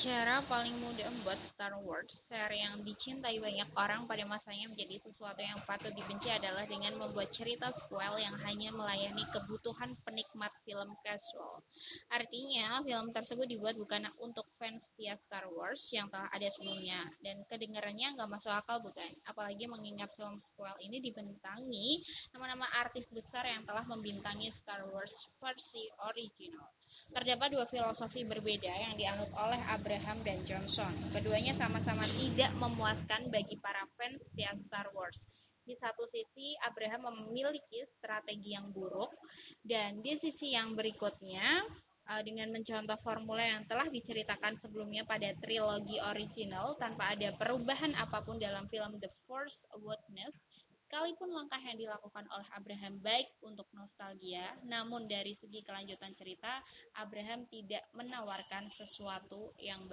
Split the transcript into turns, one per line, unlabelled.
Cara paling mudah membuat Star Wars, seri yang dicintai banyak orang pada masanya menjadi sesuatu yang patut dibenci adalah dengan membuat cerita sequel yang hanya melayani kebutuhan penikmat film casual. Artinya, film tersebut dibuat bukan untuk fans setia Star Wars yang telah ada sebelumnya, dan kedengarannya nggak masuk akal bukan? Apalagi mengingat film sequel ini dibintangi nama-nama artis besar yang telah membintangi Star Wars versi original. Terdapat dua filosofi berbeda yang dianut oleh Abraham dan Johnson. Keduanya sama-sama tidak memuaskan bagi para fans setia Star Wars. Di satu sisi, Abraham memiliki strategi yang buruk, dan di sisi yang berikutnya, eh, dengan mencontoh formula yang telah diceritakan sebelumnya pada trilogi original tanpa ada perubahan apa pun dalam film The Force Awakens, Sekalipun langkah yang dilakukan oleh Abraham baik untuk nostalgia, namun dari segi kelanjutan cerita, Abraham tidak menawarkan sesuatu yang